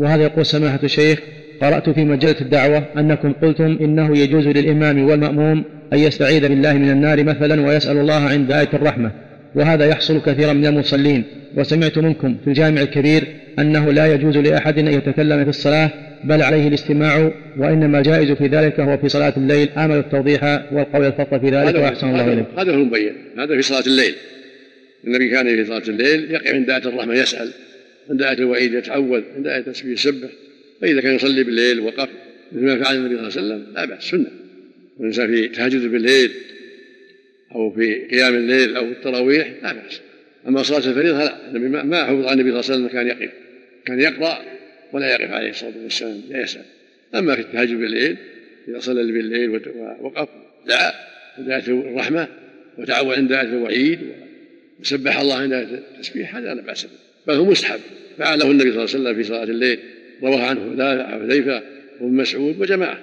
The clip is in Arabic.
وهذا يقول سماحة الشيخ قرأت في مجلة الدعوة أنكم قلتم إنه يجوز للإمام والمأموم أن يستعيذ بالله من النار مثلا ويسأل الله عند آية الرحمة وهذا يحصل كثيرا من المصلين. وسمعت منكم في الجامع الكبير أنه لا يجوز لأحد أن يتكلم في الصلاة بل عليه الاستماع وإنما الجائز في ذلك هو في صلاة الليل آمل التوضيح والقول الفضل في ذلك وأحسن الله إليك. هذا هو المبين هذا في صلاة الليل. النبي كان في صلاة الليل يقف عند آية الرحمة يسأل. عند آية الوعيد يتعوذ عند آية التسبيح يسبح فإذا كان يصلي بالليل وقف مثل ما فعل النبي صلى الله عليه وسلم لا بأس سنة. والإنسان في تهجد بالليل أو في قيام الليل أو التراويح لا بأس. أما صلاة الفريضة لا النبي ما حفظ عن النبي صلى الله عليه وسلم كان يقف كان يقرأ ولا يقف عليه الصلاة والسلام لا يسأل. أما في التهجد بالليل إذا صلى بالليل ووقف دعا عند آية الرحمة وتعوذ عند آية الوعيد وسبح الله عند آية التسبيح هذا لا بأس به. بل هو مستحب. فعله النبي صلى الله عليه وسلم في صلاة الليل رواه عنه حذيفة وابن مسعود وجماعة.